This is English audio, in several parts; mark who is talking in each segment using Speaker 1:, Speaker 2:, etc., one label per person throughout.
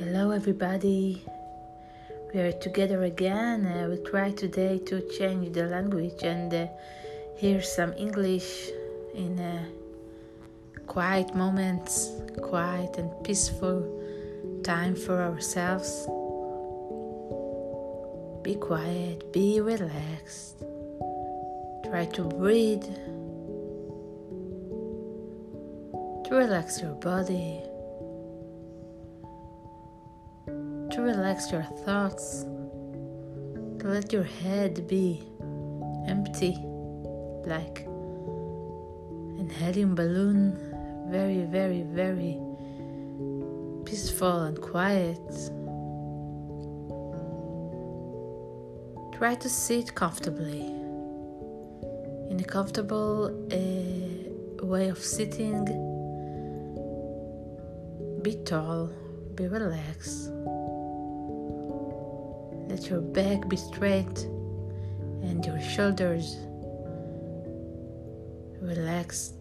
Speaker 1: everybody. We are together again. Uh, we try today to change the language and uh, hear some English in uh, quiet moments, quiet and peaceful time for ourselves. Be quiet, be relaxed. Try to breathe, to relax your body. Relax your thoughts, to let your head be empty like an helium balloon, very, very, very peaceful and quiet. Try to sit comfortably in a comfortable uh, way of sitting. Be tall, be relaxed. Let your back be straight and your shoulders relaxed.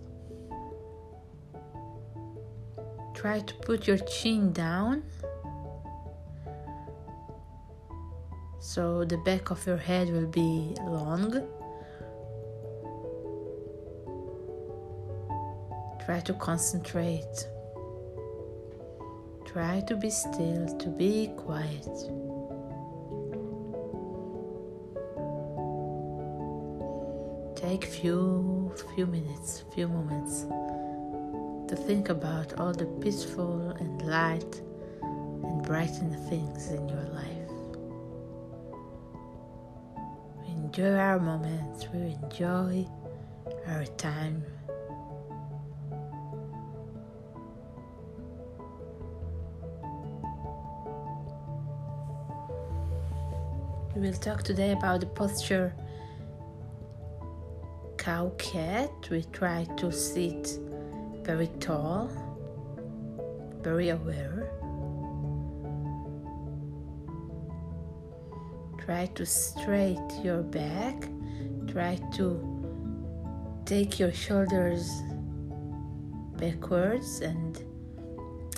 Speaker 1: Try to put your chin down so the back of your head will be long. Try to concentrate. Try to be still, to be quiet. Take few few minutes, few moments to think about all the peaceful and light and brighten things in your life. We enjoy our moments, we enjoy our time. We will talk today about the posture cow cat, we try to sit very tall, very aware. Try to straight your back. Try to take your shoulders backwards and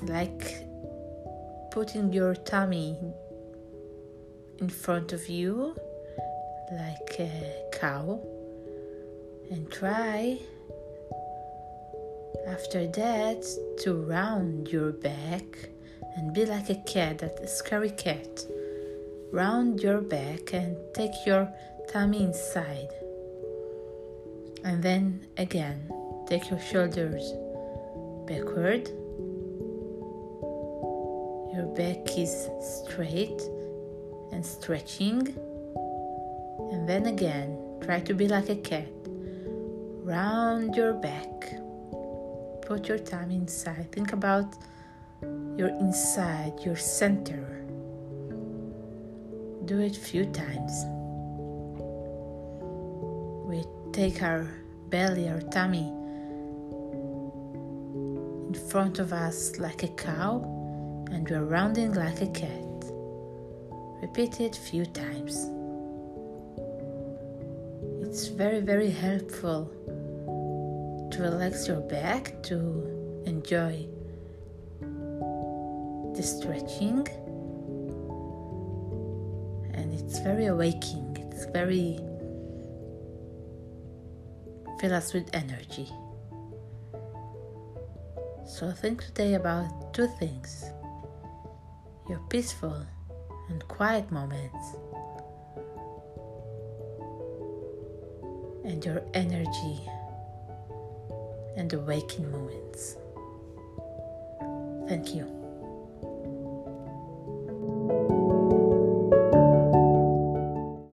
Speaker 1: like putting your tummy in front of you like a cow and try after that to round your back and be like a cat, that scary cat. Round your back and take your tummy inside. And then again, take your shoulders backward. Your back is straight and stretching. And then again, try to be like a cat round your back. Put your thumb inside. Think about your inside, your center. Do it few times. We take our belly, our tummy in front of us like a cow and we're rounding like a cat. Repeat it few times. It's very, very helpful relax your back, to enjoy the stretching. And it's very awakening, it's very fill us with energy. So think today about two things your peaceful and quiet moments and your energy and the waking moments. Thank you.